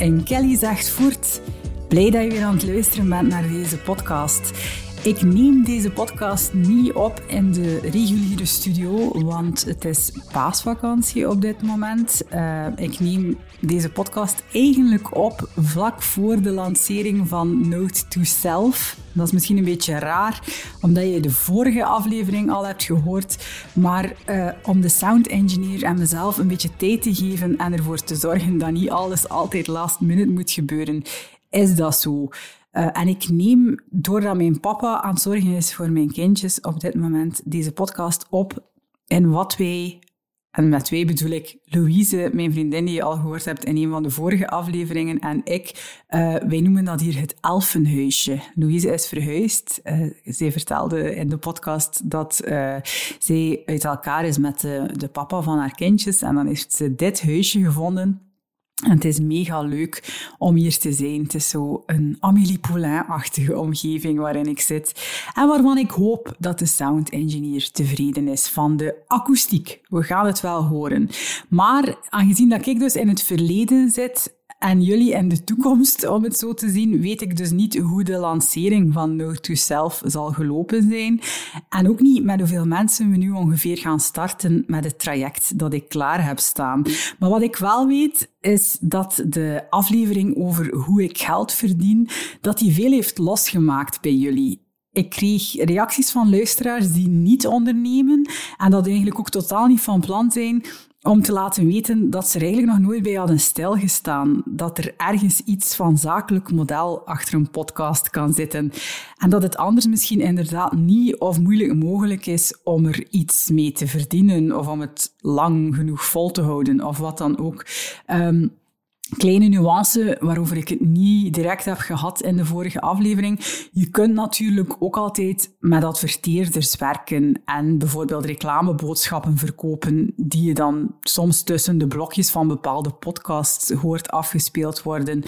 In Kelly Zegt Voert. Blij dat je weer aan het luisteren bent naar deze podcast. Ik neem deze podcast niet op in de reguliere studio, want het is paasvakantie op dit moment. Uh, ik neem deze podcast eigenlijk op vlak voor de lancering van Note to Self. Dat is misschien een beetje raar, omdat je de vorige aflevering al hebt gehoord. Maar uh, om de sound engineer en mezelf een beetje tijd te geven en ervoor te zorgen dat niet alles altijd last minute moet gebeuren, is dat zo. Uh, en ik neem, doordat mijn papa aan het zorgen is voor mijn kindjes op dit moment, deze podcast op in wat wij, en met wij bedoel ik Louise, mijn vriendin die je al gehoord hebt in een van de vorige afleveringen, en ik, uh, wij noemen dat hier het elfenhuisje. Louise is verhuisd. Uh, zij vertelde in de podcast dat zij uit elkaar is met de, de papa van haar kindjes, en dan heeft ze dit huisje gevonden en het is mega leuk om hier te zijn. Het is zo een Amélie Poulain-achtige omgeving waarin ik zit. En waarvan ik hoop dat de sound engineer tevreden is van de akoestiek. We gaan het wel horen. Maar aangezien dat ik dus in het verleden zit, en jullie in de toekomst, om het zo te zien, weet ik dus niet hoe de lancering van Note to Self zal gelopen zijn. En ook niet met hoeveel mensen we nu ongeveer gaan starten met het traject dat ik klaar heb staan. Maar wat ik wel weet, is dat de aflevering over hoe ik geld verdien, dat die veel heeft losgemaakt bij jullie. Ik kreeg reacties van luisteraars die niet ondernemen en dat eigenlijk ook totaal niet van plan zijn om te laten weten dat ze er eigenlijk nog nooit bij hadden stilgestaan. Dat er ergens iets van zakelijk model achter een podcast kan zitten. En dat het anders misschien inderdaad niet of moeilijk mogelijk is om er iets mee te verdienen of om het lang genoeg vol te houden of wat dan ook. Um, kleine nuance waarover ik het niet direct heb gehad in de vorige aflevering. Je kunt natuurlijk ook altijd met adverteerders werken en bijvoorbeeld reclameboodschappen verkopen die je dan soms tussen de blokjes van bepaalde podcasts hoort afgespeeld worden.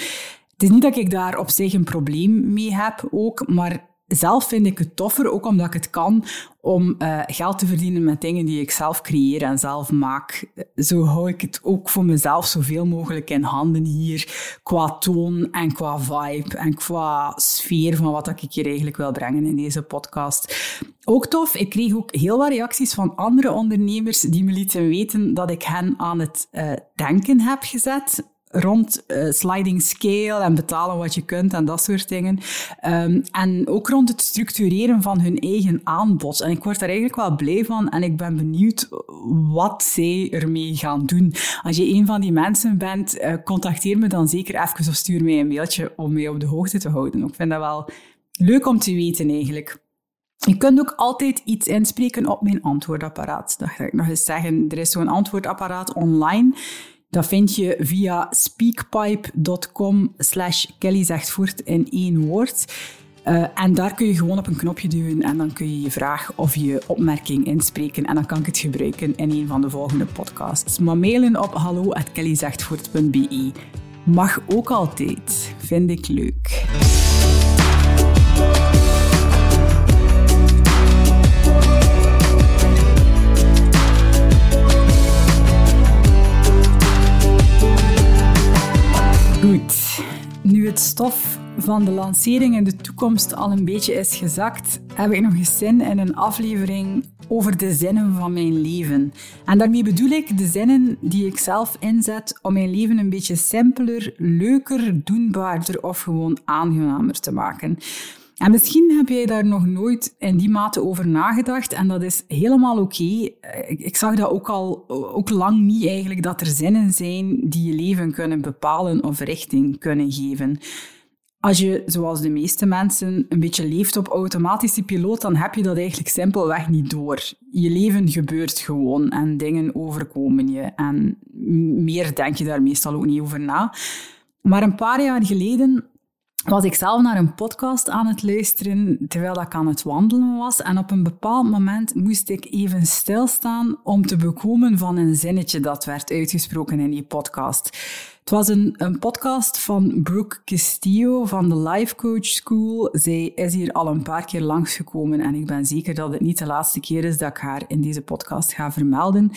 Het is niet dat ik daar op zich een probleem mee heb ook, maar zelf vind ik het toffer, ook omdat ik het kan, om uh, geld te verdienen met dingen die ik zelf creëer en zelf maak. Zo hou ik het ook voor mezelf zoveel mogelijk in handen hier, qua toon en qua vibe en qua sfeer van wat ik hier eigenlijk wil brengen in deze podcast. Ook tof, ik kreeg ook heel wat reacties van andere ondernemers die me lieten weten dat ik hen aan het uh, denken heb gezet rond uh, sliding scale en betalen wat je kunt en dat soort dingen. Um, en ook rond het structureren van hun eigen aanbod. En ik word daar eigenlijk wel blij van en ik ben benieuwd wat zij ermee gaan doen. Als je een van die mensen bent, uh, contacteer me dan zeker even of stuur mij een mailtje om mij op de hoogte te houden. Ik vind dat wel leuk om te weten eigenlijk. Je kunt ook altijd iets inspreken op mijn antwoordapparaat. Dat ga ik nog eens zeggen. Er is zo'n antwoordapparaat online. Dat vind je via speakpipe.com slash Kelly in één woord. Uh, en daar kun je gewoon op een knopje duwen en dan kun je je vraag of je opmerking inspreken en dan kan ik het gebruiken in een van de volgende podcasts. Maar mailen op hallo.kellyzegtvoort.be mag ook altijd. Vind ik leuk. Stof van de lancering in de toekomst al een beetje is gezakt, heb ik nog eens zin in een aflevering over de zinnen van mijn leven. En daarmee bedoel ik de zinnen die ik zelf inzet om mijn leven een beetje simpeler, leuker, doenbaarder of gewoon aangenamer te maken. En misschien heb jij daar nog nooit in die mate over nagedacht en dat is helemaal oké. Ik, zag dat ook al ook lang niet eigenlijk, dat er zinnen zijn die je leven kunnen bepalen of richting kunnen geven. Als je, zoals de meeste mensen, een beetje leeft op automatische piloot, dan heb je dat eigenlijk simpelweg niet door. Je leven gebeurt gewoon en dingen overkomen je. En meer denk je daar meestal ook niet over na. Maar een paar jaar geleden was ik zelf naar een podcast aan het luisteren terwijl ik aan het wandelen was. En op een bepaald moment moest ik even stilstaan om te bekomen van een zinnetje dat werd uitgesproken in die podcast. Het was een, een podcast van Brooke Castillo van de Life Coach School. Zij is hier al een paar keer langsgekomen en ik ben zeker dat het niet de laatste keer is dat ik haar in deze podcast ga vermelden.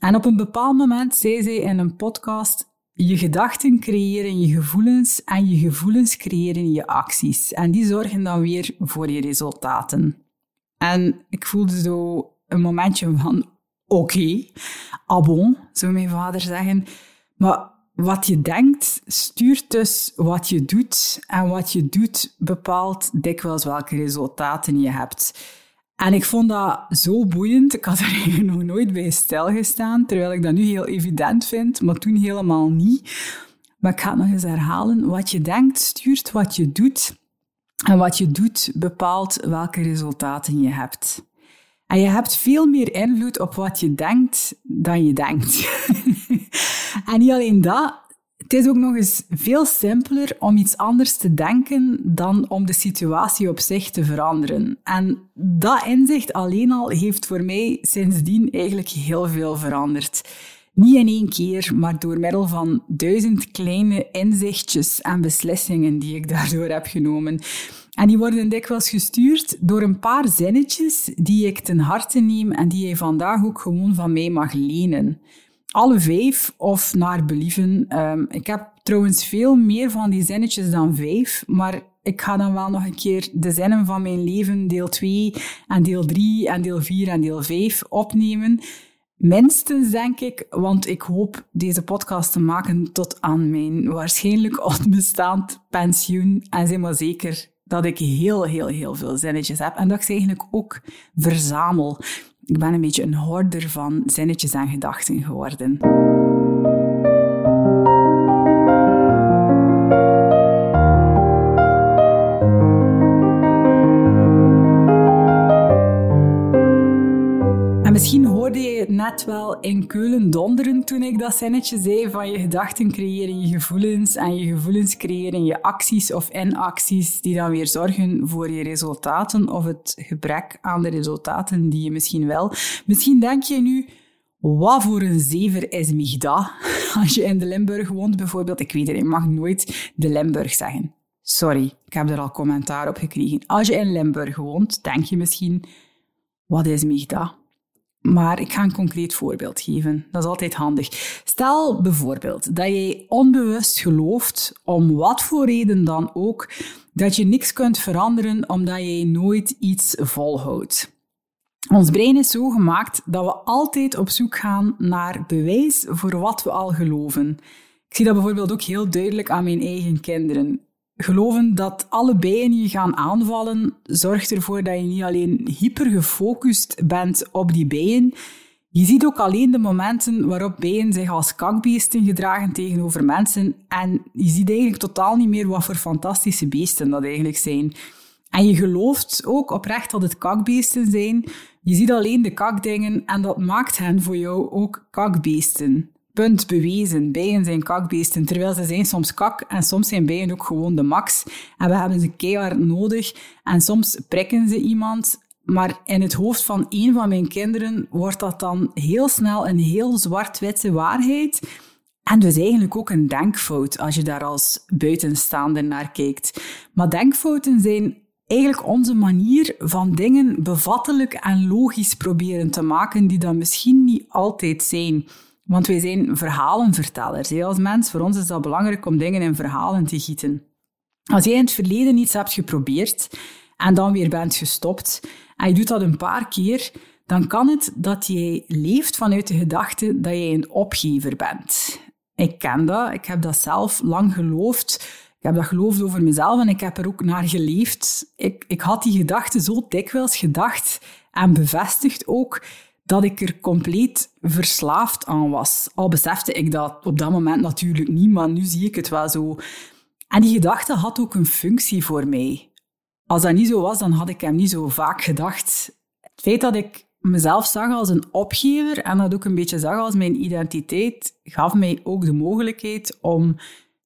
En op een bepaald moment zei zij in een podcast je gedachten creëren je gevoelens en je gevoelens creëren je acties. En die zorgen dan weer voor je resultaten. En ik voelde zo een momentje van, oké, okay, ah zou mijn vader zeggen. Maar wat je denkt, stuurt dus wat je doet. En wat je doet bepaalt dikwijls welke resultaten je hebt. En ik vond dat zo boeiend. Ik had er nog nooit bij stilgestaan, terwijl ik dat nu heel evident vind, maar toen helemaal niet. Maar ik ga het nog eens herhalen. Wat je denkt, stuurt wat je doet. En wat je doet, bepaalt welke resultaten je hebt. En je hebt veel meer invloed op wat je denkt dan je denkt. en niet alleen dat, het is ook nog eens veel simpeler om iets anders te denken dan om de situatie op zich te veranderen. En dat inzicht alleen al heeft voor mij sindsdien eigenlijk heel veel veranderd. Niet in één keer, maar door middel van duizend kleine inzichtjes en beslissingen die ik daardoor heb genomen. En die worden dikwijls gestuurd door een paar zinnetjes die ik ten harte neem en die je vandaag ook gewoon van mij mag lenen alle vijf of naar believen. Um, ik heb trouwens veel meer van die zinnetjes dan vijf, maar ik ga dan wel nog een keer de zinnen van mijn leven, deel 2 en deel 3 en deel 4 en deel 5 opnemen. Minstens, denk ik, want ik hoop deze podcast te maken tot aan mijn waarschijnlijk onbestaand pensioen. En zeg maar zeker dat ik heel, heel, heel veel zinnetjes heb en dat ik ze eigenlijk ook verzamel. Ik ben een beetje een hoorder van zinnetjes en gedachten geworden. Wel in Keulen donderen toen ik dat zinnetje zei van je gedachten creëren je gevoelens en je gevoelens creëren je acties of inacties die dan weer zorgen voor je resultaten of het gebrek aan de resultaten die je misschien wel. Misschien denk je nu, wat voor een zever is mich dat? Als je in de Limburg woont bijvoorbeeld, ik weet het, ik mag nooit de Limburg zeggen. Sorry, ik heb er al commentaar op gekregen. Als je in Limburg woont, denk je misschien, wat is mich dat? Maar ik ga een concreet voorbeeld geven. Dat is altijd handig. Stel bijvoorbeeld dat jij onbewust gelooft, om wat voor reden dan ook, dat je niks kunt veranderen omdat jij nooit iets volhoudt. Ons brein is zo gemaakt dat we altijd op zoek gaan naar bewijs voor wat we al geloven. Ik zie dat bijvoorbeeld ook heel duidelijk aan mijn eigen kinderen geloven dat alle bijen je gaan aanvallen, zorgt ervoor dat je niet alleen hyper gefocust bent op die bijen. Je ziet ook alleen de momenten waarop bijen zich als kakbeesten gedragen tegenover mensen. En je ziet eigenlijk totaal niet meer wat voor fantastische beesten dat eigenlijk zijn. En je gelooft ook oprecht dat het kakbeesten zijn. Je ziet alleen de kakdingen en dat maakt hen voor jou ook kakbeesten. Punt bewezen. Bijen zijn kakbeesten, terwijl ze zijn soms kak en soms zijn bijen ook gewoon de max. En we hebben ze keihard nodig. En soms prikken ze iemand, maar in het hoofd van een van mijn kinderen wordt dat dan heel snel een heel zwart-witte waarheid. En dus eigenlijk ook een denkfout als je daar als buitenstaander naar kijkt. Maar denkfouten zijn eigenlijk onze manier van dingen bevattelijk en logisch proberen te maken, die dan misschien niet altijd zijn. Want wij zijn verhalenvertellers. Als mens, voor ons is dat belangrijk om dingen in verhalen te gieten. Als jij in het verleden iets hebt geprobeerd en dan weer bent gestopt en je doet dat een paar keer, dan kan het dat jij leeft vanuit de gedachte dat jij een opgever bent. Ik ken dat, ik heb dat zelf lang geloofd. Ik heb dat geloofd over mezelf en ik heb er ook naar geleefd. Ik, ik had die gedachte zo dikwijls gedacht en bevestigd ook dat ik er compleet verslaafd aan was. Al besefte ik dat op dat moment natuurlijk niet, maar nu zie ik het wel zo. En die gedachte had ook een functie voor mij. Als dat niet zo was, dan had ik hem niet zo vaak gedacht. Het feit dat ik mezelf zag als een opgever en dat ook een beetje zag als mijn identiteit, gaf mij ook de mogelijkheid om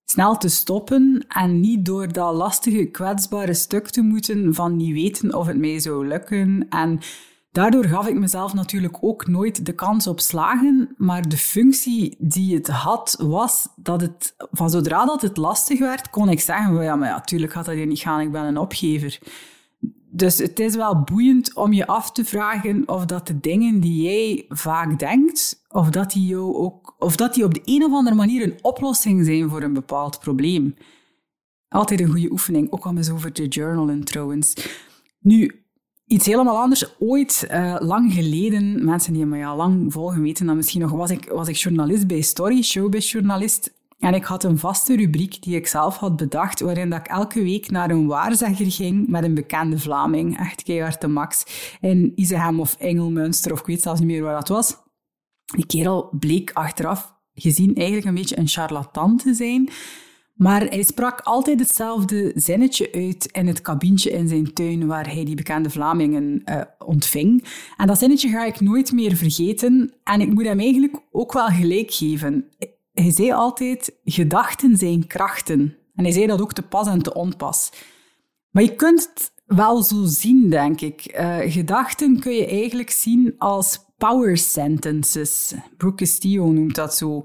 snel te stoppen en niet door dat lastige, kwetsbare stuk te moeten van niet weten of het mij zou lukken. En daardoor gaf ik mezelf natuurlijk ook nooit de kans op slagen, maar de functie die het had, was dat het, van zodra dat het lastig werd, kon ik zeggen, ja, maar natuurlijk gaat dat hier niet gaan, ik ben een opgever. Dus het is wel boeiend om je af te vragen of dat de dingen die jij vaak denkt, of dat die, jou ook, of dat die op de een of andere manier een oplossing zijn voor een bepaald probleem. Altijd een goede oefening, ook al eens over te journalen trouwens. Nu, iets helemaal anders. Ooit, uh, lang geleden, mensen die me al lang volgen weten dan misschien nog, was ik, was ik journalist bij Story, showbiz-journalist. En ik had een vaste rubriek die ik zelf had bedacht, waarin dat ik elke week naar een waarzegger ging met een bekende Vlaming, echt keihard de max, in Izehem of Engelmünster, of ik weet zelfs niet meer waar dat was. Die kerel bleek achteraf gezien eigenlijk een beetje een charlatan te zijn, maar hij sprak altijd hetzelfde zinnetje uit in het kabintje in zijn tuin waar hij die bekende Vlamingen uh, ontving. En dat zinnetje ga ik nooit meer vergeten en ik moet hem eigenlijk ook wel gelijk geven hij zei altijd, gedachten zijn krachten. En hij zei dat ook te pas en te onpas. Maar je kunt het wel zo zien, denk ik. Uh, gedachten kun je eigenlijk zien als power sentences. Brooke Castillo noemt dat zo.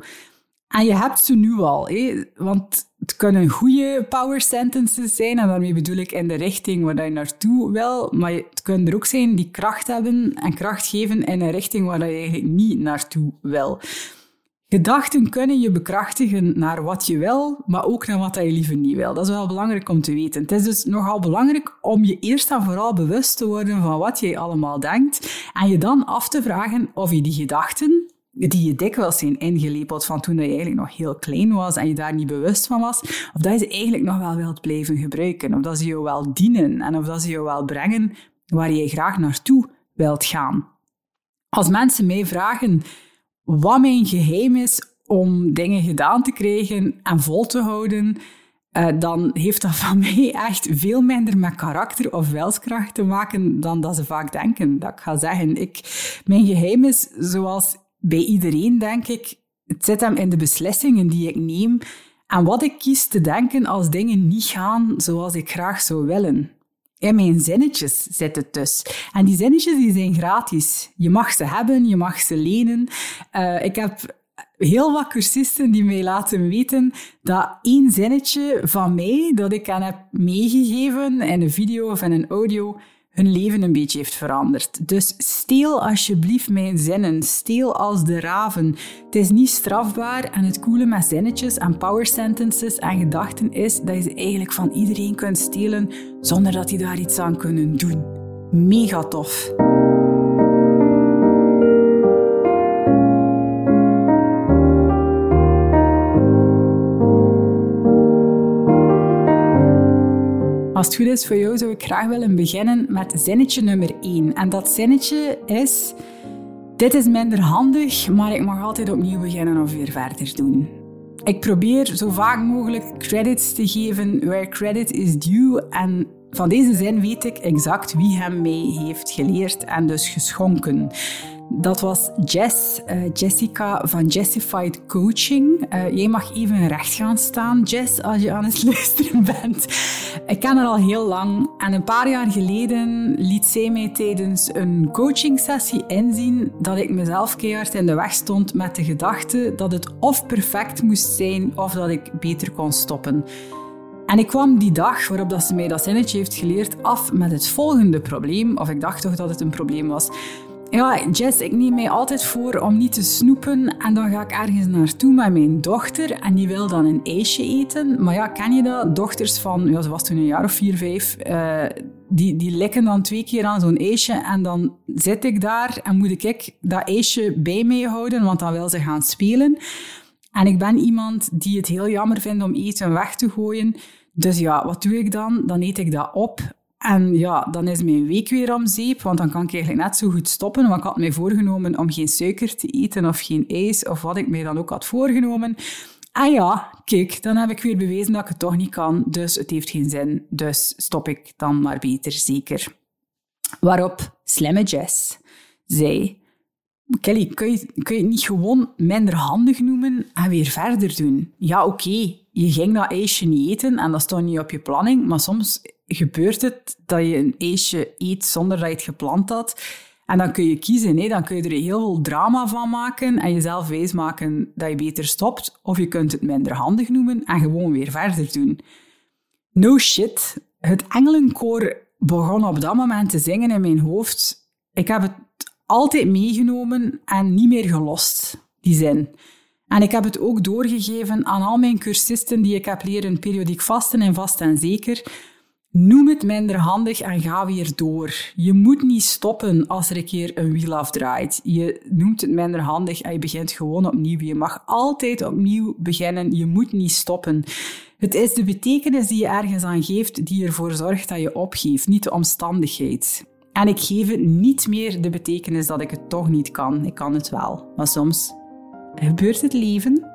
En je hebt ze nu al, want het kunnen goede power sentences zijn, en daarmee bedoel ik in de richting waar je naartoe wil, maar het kunnen er ook zijn die kracht hebben en kracht geven in een richting waar je eigenlijk niet naartoe wil. Gedachten kunnen je bekrachtigen naar wat je wil, maar ook naar wat je liever niet wil. Dat is wel belangrijk om te weten. Het is dus nogal belangrijk om je eerst en vooral bewust te worden van wat je allemaal denkt en je dan af te vragen of je die gedachten, die je dikwijls zijn ingelepeld van toen je eigenlijk nog heel klein was en je daar niet bewust van was, of dat je ze eigenlijk nog wel wilt blijven gebruiken, of dat ze jou wel dienen en of dat ze jou wel brengen waar je graag naartoe wilt gaan. Als mensen mij vragen wat mijn geheim is om dingen gedaan te krijgen en vol te houden, uh, dan heeft dat van mij echt veel minder met karakter of wilskracht te maken dan dat ze vaak denken. Dat ik ga zeggen, ik, mijn geheim is, zoals bij iedereen denk ik, het zit hem in de beslissingen die ik neem en wat ik kies te denken als dingen niet gaan zoals ik graag zou willen. In mijn zinnetjes zit het dus. En die zinnetjes die zijn gratis. Je mag ze hebben, je mag ze lenen. Uh, ik heb heel wat cursisten die mij laten weten dat één zinnetje van mij, dat ik hen heb meegegeven in een video of in een audio, hun leven een beetje heeft veranderd. Dus steel alsjeblieft mijn zinnen. Steel als de raven. Het is niet strafbaar en het coole met zinnetjes en power sentences en gedachten is dat je ze eigenlijk van iedereen kunt stelen zonder dat die daar iets aan kunnen doen. Mega tof. Als het goed is voor jou, zou ik graag willen beginnen met zinnetje nummer 1. En dat zinnetje is: Dit is minder handig, maar ik mag altijd opnieuw beginnen of weer verder doen. Ik probeer zo vaak mogelijk credits te geven where credit is due. En van deze zin weet ik exact wie hem mij heeft geleerd en dus geschonken. Dat was Jess, uh, Jessica van Jessified Coaching. Uh, jij mag even recht gaan staan, Jess, als je aan het luisteren bent. Ik ken haar al heel lang en een paar jaar geleden liet zij mij tijdens een coachingsessie inzien dat ik mezelf keihard in de weg stond met de gedachte dat het of perfect moest zijn of dat ik beter kon stoppen. En ik kwam die dag waarop dat ze mij dat zinnetje heeft geleerd af met het volgende probleem, of ik dacht toch dat het een probleem was. Ja, Jess, ik neem mij altijd voor om niet te snoepen en dan ga ik ergens naartoe met mijn dochter en die wil dan een ijsje eten. Maar ja, ken je dat? Dochters van, ja, ze was toen een jaar of vier, vijf, uh, die, die likken dan twee keer aan zo'n ijsje en dan zit ik daar en moet ik dat ijsje bij mij houden, want dan wil ze gaan spelen. En ik ben iemand die het heel jammer vindt om eten weg te gooien. Dus ja, wat doe ik dan? Dan eet ik dat op en ja, dan is mijn week weer om zeep, want dan kan ik eigenlijk net zo goed stoppen. Want ik had mij voorgenomen om geen suiker te eten of geen ijs of wat ik mij dan ook had voorgenomen. En ja, kijk, dan heb ik weer bewezen dat ik het toch niet kan, dus het heeft geen zin. Dus stop ik dan maar beter, zeker. Waarop slimme Jess zei... Kelly, kun je, kun je het niet gewoon minder handig noemen en weer verder doen? Ja, oké, je ging dat ijsje niet eten en dat stond niet op je planning, maar soms gebeurt het dat je een ijsje eet zonder dat je het gepland had. En dan kun je kiezen, hè? dan kun je er heel veel drama van maken en jezelf wijsmaken dat je beter stopt. Of je kunt het minder handig noemen en gewoon weer verder doen. No shit, het engelenkoor begon op dat moment te zingen in mijn hoofd. Ik heb het altijd meegenomen en niet meer gelost, die zin. En ik heb het ook doorgegeven aan al mijn cursisten die ik heb leren periodiek vasten en vast en zeker. Noem het minder handig en ga weer door. Je moet niet stoppen als er een keer een wiel afdraait. Je noemt het minder handig en je begint gewoon opnieuw. Je mag altijd opnieuw beginnen. Je moet niet stoppen. Het is de betekenis die je ergens aan geeft die ervoor zorgt dat je opgeeft, niet de omstandigheid. En ik geef het niet meer de betekenis dat ik het toch niet kan. Ik kan het wel. Maar soms gebeurt het leven.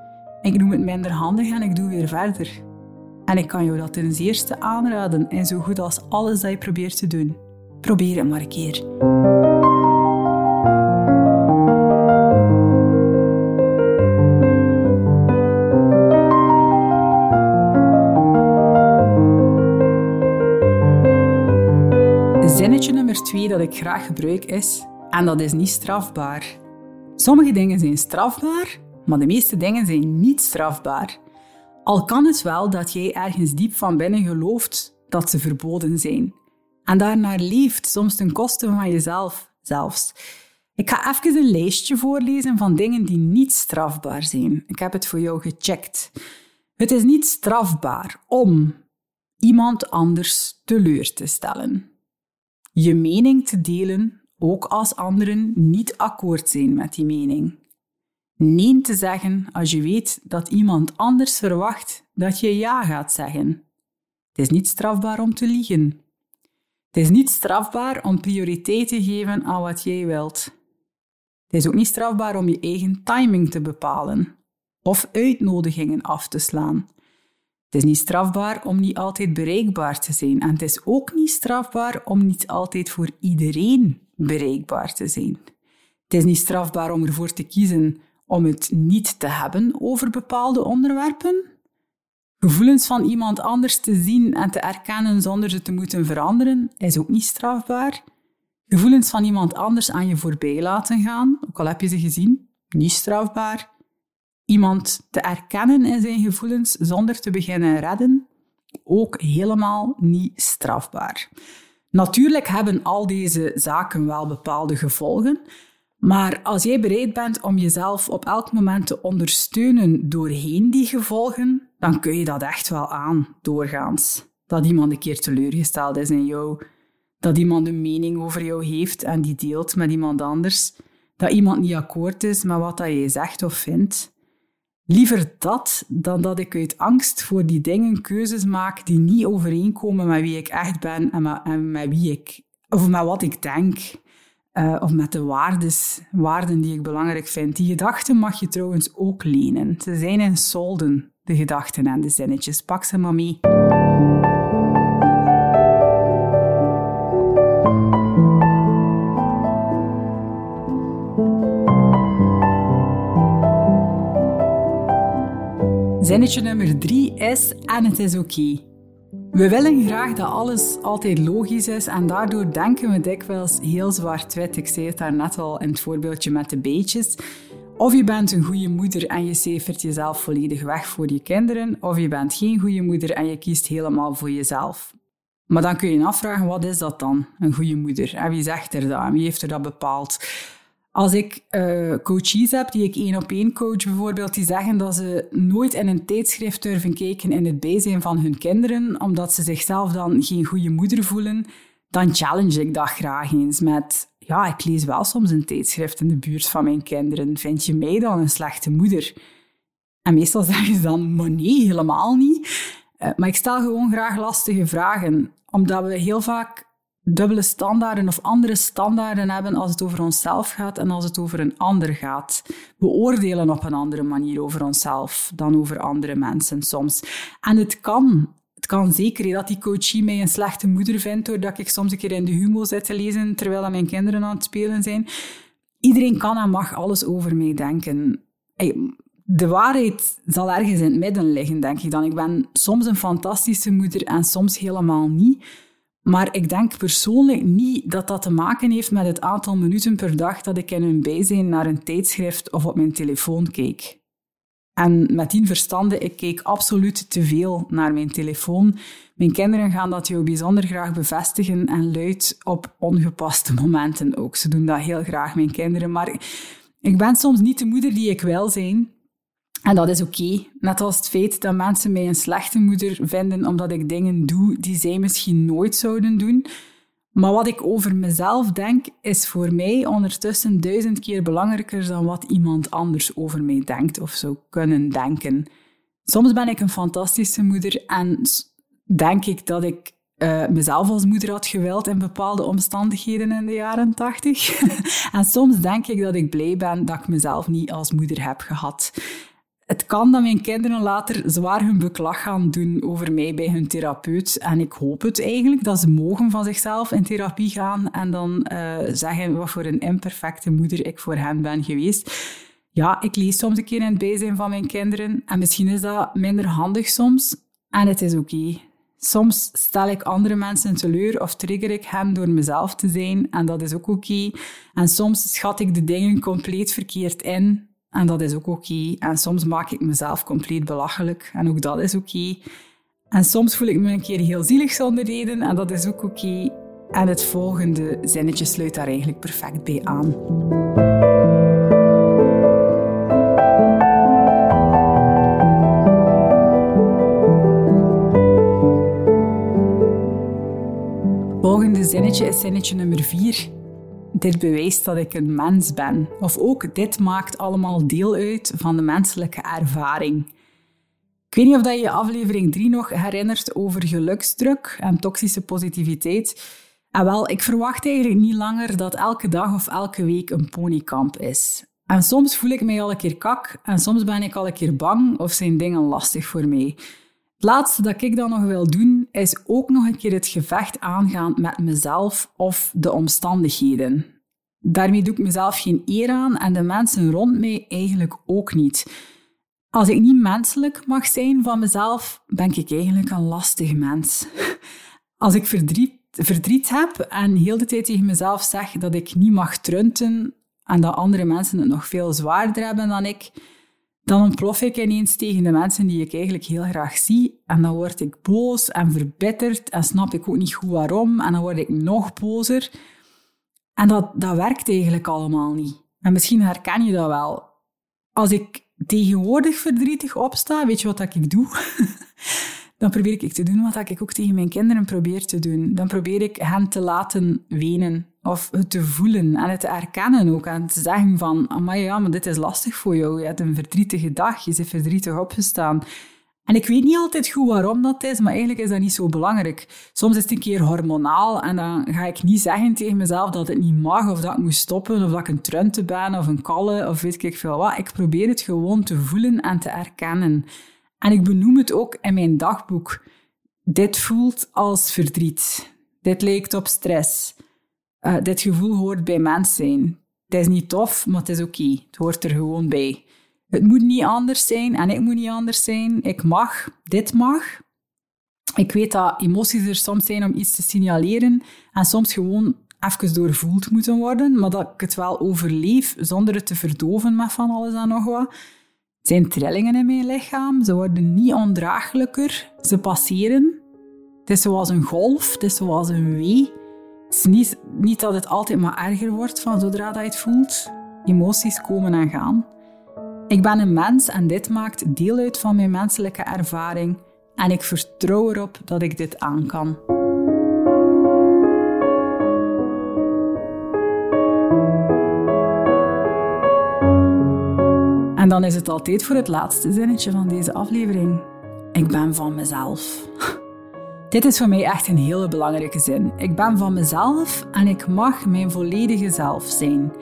Ik noem het minder handig en ik doe weer verder. En ik kan jou dat ten zeerste aanraden en zo goed als alles dat je probeert te doen. Probeer het maar een keer. Zinnetje nummer twee dat ik graag gebruik is, en dat is niet strafbaar. Sommige dingen zijn strafbaar, maar de meeste dingen zijn niet strafbaar. Al kan het wel dat jij ergens diep van binnen gelooft dat ze verboden zijn. En daarnaar leeft, soms ten koste van jezelf zelfs. Ik ga even een lijstje voorlezen van dingen die niet strafbaar zijn. Ik heb het voor jou gecheckt. Het is niet strafbaar om iemand anders teleur te stellen. Je mening te delen, ook als anderen niet akkoord zijn met die mening nee te zeggen als je weet dat iemand anders verwacht dat je ja gaat zeggen. Het is niet strafbaar om te liegen. Het is niet strafbaar om prioriteit te geven aan wat jij wilt. Het is ook niet strafbaar om je eigen timing te bepalen of uitnodigingen af te slaan. Het is niet strafbaar om niet altijd bereikbaar te zijn en het is ook niet strafbaar om niet altijd voor iedereen bereikbaar te zijn. Het is niet strafbaar om ervoor te kiezen om het niet te hebben over bepaalde onderwerpen. Gevoelens van iemand anders te zien en te erkennen zonder ze te moeten veranderen is ook niet strafbaar. Gevoelens van iemand anders aan je voorbij laten gaan, ook al heb je ze gezien, niet strafbaar. Iemand te erkennen in zijn gevoelens zonder te beginnen redden, ook helemaal niet strafbaar. Natuurlijk hebben al deze zaken wel bepaalde gevolgen, maar als jij bereid bent om jezelf op elk moment te ondersteunen doorheen die gevolgen, dan kun je dat echt wel aan, doorgaans. Dat iemand een keer teleurgesteld is in jou. Dat iemand een mening over jou heeft en die deelt met iemand anders. Dat iemand niet akkoord is met wat je zegt of vindt. Liever dat dan dat ik uit angst voor die dingen keuzes maak die niet overeenkomen met wie ik echt ben en met, wie ik, of met wat ik denk. Uh, of met de waardes, waarden die ik belangrijk vind. Die gedachten mag je trouwens ook lenen. Ze zijn in solden, de gedachten en de zinnetjes. Pak ze maar mee. Zinnetje nummer drie is: En het is oké. We willen graag dat alles altijd logisch is en daardoor denken we dikwijls heel zwart-wit. Ik zei het daarnet al in het voorbeeldje met de beetjes. Of je bent een goede moeder en je cijfert jezelf volledig weg voor je kinderen, of je bent geen goede moeder en je kiest helemaal voor jezelf. Maar dan kun je je afvragen, wat is dat dan, een goede moeder? En wie zegt er dat? En wie heeft er dat bepaald? Als ik uh, coaches heb die ik één op één coach bijvoorbeeld, die zeggen dat ze nooit in een tijdschrift durven kijken in het bijzijn van hun kinderen, omdat ze zichzelf dan geen goede moeder voelen, dan challenge ik dat graag eens met, ja, ik lees wel soms een tijdschrift in de buurt van mijn kinderen. Vind je mij dan een slechte moeder? En meestal zeggen ze dan, nee, helemaal niet. Uh, maar ik stel gewoon graag lastige vragen, omdat we heel vaak dubbele standaarden of andere standaarden hebben als het over onszelf gaat en als het over een ander gaat. We oordelen op een andere manier over onszelf dan over andere mensen soms. En het kan. Het kan zeker dat die coachie mij een slechte moeder vindt doordat ik soms een keer in de humor zit te lezen terwijl mijn kinderen aan het spelen zijn. Iedereen kan en mag alles over mij denken. De waarheid zal ergens in het midden liggen, denk ik dan. Ik ben soms een fantastische moeder en soms helemaal niet. Maar ik denk persoonlijk niet dat dat te maken heeft met het aantal minuten per dag dat ik in hun bijzijn naar een tijdschrift of op mijn telefoon keek. En met die verstande, ik keek absoluut te veel naar mijn telefoon. Mijn kinderen gaan dat jou bijzonder graag bevestigen en luid op ongepaste momenten ook. Ze doen dat heel graag, mijn kinderen. Maar ik ben soms niet de moeder die ik wil zijn. En dat is oké. Net als het feit dat mensen mij een slechte moeder vinden omdat ik dingen doe die zij misschien nooit zouden doen. Maar wat ik over mezelf denk, is voor mij ondertussen duizend keer belangrijker dan wat iemand anders over mij denkt of zou kunnen denken. Soms ben ik een fantastische moeder en denk ik dat ik uh, mezelf als moeder had gewild in bepaalde omstandigheden in de jaren tachtig. en soms denk ik dat ik blij ben dat ik mezelf niet als moeder heb gehad. Het kan dat mijn kinderen later zwaar hun beklag gaan doen over mij bij hun therapeut. En ik hoop het eigenlijk, dat ze mogen van zichzelf in therapie gaan en dan uh, zeggen wat voor een imperfecte moeder ik voor hen ben geweest. Ja, ik lees soms een keer in het bijzijn van mijn kinderen en misschien is dat minder handig soms. En het is oké. Soms stel ik andere mensen teleur of trigger ik hen door mezelf te zijn en dat is ook oké. En soms schat ik de dingen compleet verkeerd in en dat is ook oké. En soms maak ik mezelf compleet belachelijk. En ook dat is oké. En soms voel ik me een keer heel zielig zonder reden. En dat is ook oké. En het volgende zinnetje sluit daar eigenlijk perfect bij aan. Volgende zinnetje is zinnetje nummer 4 dit bewijst dat ik een mens ben. Of ook dit maakt allemaal deel uit van de menselijke ervaring. Ik weet niet of dat je aflevering 3 nog herinnert over geluksdruk en toxische positiviteit. En wel, ik verwacht eigenlijk niet langer dat elke dag of elke week een ponykamp is. En soms voel ik mij al een keer kak en soms ben ik al een keer bang of zijn dingen lastig voor mij. Het laatste dat ik dan nog wil doen, is ook nog een keer het gevecht aangaan met mezelf of de omstandigheden. Daarmee doe ik mezelf geen eer aan en de mensen rond mij eigenlijk ook niet. Als ik niet menselijk mag zijn van mezelf, ben ik eigenlijk een lastig mens. Als ik verdriet, verdriet heb en heel de tijd tegen mezelf zeg dat ik niet mag trunten en dat andere mensen het nog veel zwaarder hebben dan ik, dan ontplof ik ineens tegen de mensen die ik eigenlijk heel graag zie. En dan word ik boos en verbitterd en snap ik ook niet goed waarom. En dan word ik nog bozer. En dat, dat werkt eigenlijk allemaal niet. En misschien herken je dat wel. Als ik tegenwoordig verdrietig opsta, weet je wat ik doe? dan probeer ik te doen wat ik ook tegen mijn kinderen probeer te doen. Dan probeer ik hen te laten wenen of het te voelen en het te erkennen ook. En te zeggen van, maar ja, maar dit is lastig voor jou. Je hebt een verdrietige dag, je zit verdrietig opgestaan. En ik weet niet altijd goed waarom dat is, maar eigenlijk is dat niet zo belangrijk. Soms is het een keer hormonaal en dan ga ik niet zeggen tegen mezelf dat het niet mag of dat ik moet stoppen of dat ik een trunte ben of een kalle of weet ik veel wat. Ik probeer het gewoon te voelen en te erkennen. En ik benoem het ook in mijn dagboek. Dit voelt als verdriet. Dit lijkt op stress. Uh, dit gevoel hoort bij mens zijn. Het is niet tof, maar het is oké. Het hoort er gewoon bij. Het moet niet anders zijn en ik moet niet anders zijn. Ik mag, dit mag. Ik weet dat emoties er soms zijn om iets te signaleren en soms gewoon even doorvoeld moeten worden, maar dat ik het wel overleef zonder het te verdoven met van alles en nog wat. Het zijn trillingen in mijn lichaam, ze worden niet ondraaglijker, ze passeren. Het is zoals een golf, het is zoals een wee. Het is niet, dat het altijd maar erger wordt van zodra dat je het voelt. Emoties komen en gaan. Ik ben een mens en dit maakt deel uit van mijn menselijke ervaring en ik vertrouw erop dat ik dit aan kan. En dan is het altijd voor het laatste zinnetje van deze aflevering. Ik ben van mezelf. Dit is voor mij echt een hele belangrijke zin. Ik ben van mezelf en ik mag mijn volledige zelf zijn.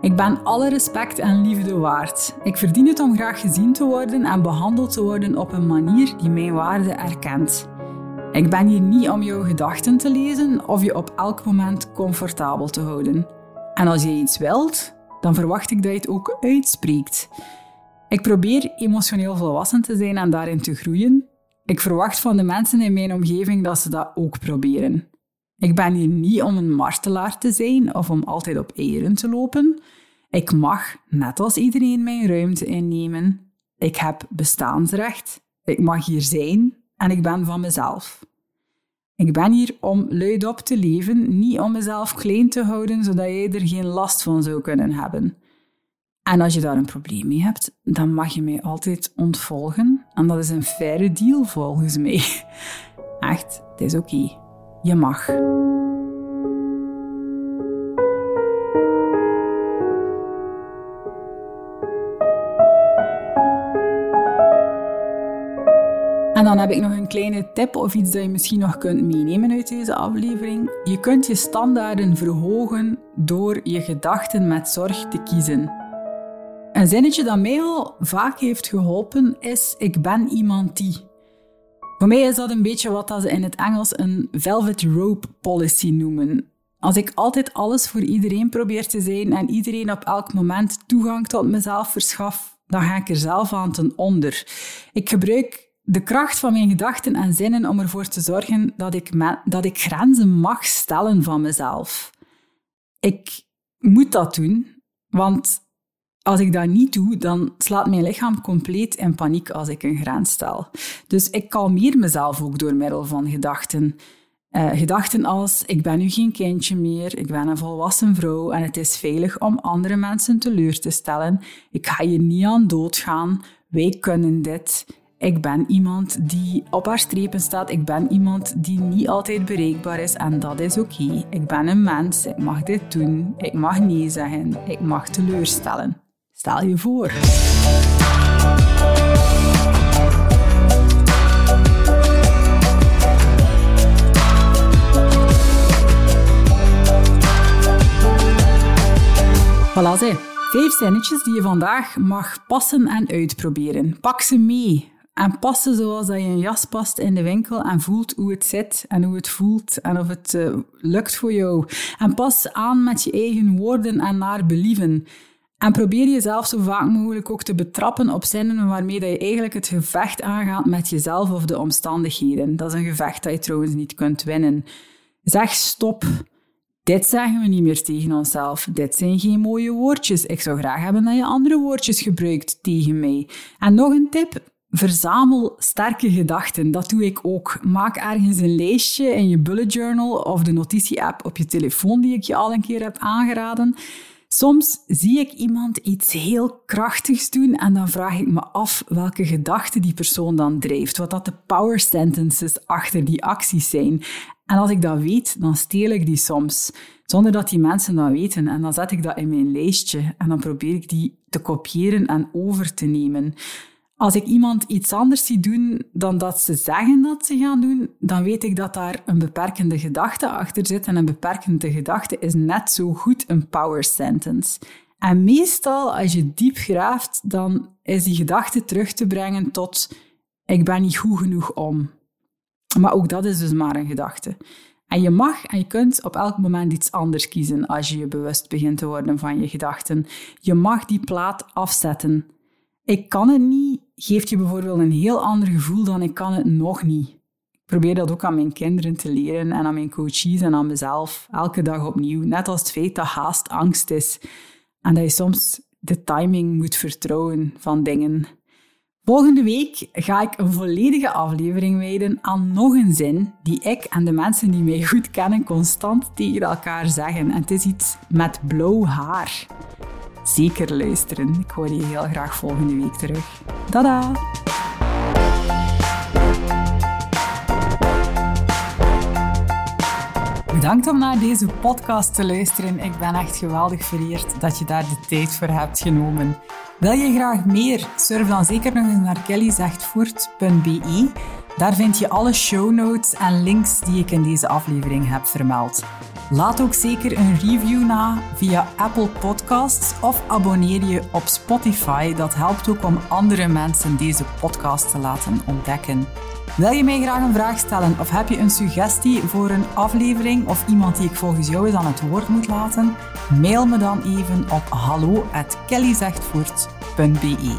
Ik ben alle respect en liefde waard. Ik verdien het om graag gezien te worden en behandeld te worden op een manier die mijn waarde erkent. Ik ben hier niet om jouw gedachten te lezen of je op elk moment comfortabel te houden. En als je iets wilt, dan verwacht ik dat je het ook uitspreekt. Ik probeer emotioneel volwassen te zijn en daarin te groeien. Ik verwacht van de mensen in mijn omgeving dat ze dat ook proberen. Ik ben hier niet om een martelaar te zijn of om altijd op eieren te lopen. Ik mag, net als iedereen, mijn ruimte innemen. Ik heb bestaansrecht. Ik mag hier zijn en ik ben van mezelf. Ik ben hier om luidop te leven, niet om mezelf klein te houden zodat jij er geen last van zou kunnen hebben. En als je daar een probleem mee hebt, dan mag je mij altijd ontvolgen. En dat is een faire deal volgens mij. Echt, het is oké. Je mag. En dan heb ik nog een kleine tip of iets dat je misschien nog kunt meenemen uit deze aflevering. Je kunt je standaarden verhogen door je gedachten met zorg te kiezen. Een zinnetje dat mij al vaak heeft geholpen is: Ik ben iemand die. Voor mij is dat een beetje wat ze in het Engels een velvet rope policy noemen. Als ik altijd alles voor iedereen probeer te zijn en iedereen op elk moment toegang tot mezelf verschaf, dan ga ik er zelf aan ten onder. Ik gebruik de kracht van mijn gedachten en zinnen om ervoor te zorgen dat ik, dat ik grenzen mag stellen van mezelf. Ik moet dat doen, want als ik dat niet doe, dan slaat mijn lichaam compleet in paniek als ik een grens stel. Dus ik kalmeer mezelf ook door middel van gedachten. Uh, gedachten als: ik ben nu geen kindje meer, ik ben een volwassen vrouw en het is veilig om andere mensen teleur te stellen. Ik ga je niet aan doodgaan. Wij kunnen dit. Ik ben iemand die op haar strepen staat. Ik ben iemand die niet altijd bereikbaar is en dat is oké. Ik ben een mens. Ik mag dit doen. Ik mag nee zeggen. Ik mag teleurstellen. Stel je voor. Voilà, ze. Vijf zinnetjes die je vandaag mag passen en uitproberen. Pak ze mee. En passen zoals dat je een jas past in de winkel en voelt hoe het zit en hoe het voelt en of het uh, lukt voor jou. En pas aan met je eigen woorden en naar believen. En probeer jezelf zo vaak mogelijk ook te betrappen op zinnen waarmee dat je eigenlijk het gevecht aangaat met jezelf of de omstandigheden. Dat is een gevecht dat je trouwens niet kunt winnen. Zeg stop. Dit zeggen we niet meer tegen onszelf. Dit zijn geen mooie woordjes. Ik zou graag hebben dat je andere woordjes gebruikt tegen mij. En nog een tip. Verzamel sterke gedachten. Dat doe ik ook. Maak ergens een lijstje in je bullet journal of de notitie-app op je telefoon die ik je al een keer heb aangeraden. Soms zie ik iemand iets heel krachtigs doen en dan vraag ik me af welke gedachte die persoon dan drijft, wat dat de power sentences achter die acties zijn. En als ik dat weet, dan steel ik die soms, zonder dat die mensen dat weten. En dan zet ik dat in mijn lijstje en dan probeer ik die te kopiëren en over te nemen. Als ik iemand iets anders zie doen dan dat ze zeggen dat ze gaan doen, dan weet ik dat daar een beperkende gedachte achter zit. En een beperkende gedachte is net zo goed een power sentence. En meestal, als je diep graaft, dan is die gedachte terug te brengen tot ik ben niet goed genoeg om. Maar ook dat is dus maar een gedachte. En je mag en je kunt op elk moment iets anders kiezen als je je bewust begint te worden van je gedachten. Je mag die plaat afzetten ik kan het niet geeft je bijvoorbeeld een heel ander gevoel dan ik kan het nog niet. Ik probeer dat ook aan mijn kinderen te leren en aan mijn coaches en aan mezelf. Elke dag opnieuw. Net als het feit dat haast angst is. En dat je soms de timing moet vertrouwen van dingen. Volgende week ga ik een volledige aflevering wijden aan nog een zin die ik en de mensen die mij goed kennen constant tegen elkaar zeggen. En het is iets met blauw haar. Zeker luisteren. Ik hoor je heel graag volgende week terug. Tada! Bedankt om naar deze podcast te luisteren. Ik ben echt geweldig vereerd dat je daar de tijd voor hebt genomen. Wil je graag meer? Surf dan zeker nog eens naar kellyzegtvoort.be. Daar vind je alle show notes en links die ik in deze aflevering heb vermeld. Laat ook zeker een review na via Apple Podcasts of abonneer je op Spotify. Dat helpt ook om andere mensen deze podcast te laten ontdekken. Wil je mij graag een vraag stellen of heb je een suggestie voor een aflevering of iemand die ik volgens jou eens aan het woord moet laten? Mail me dan even op hallo@kellyzegtvoort.be.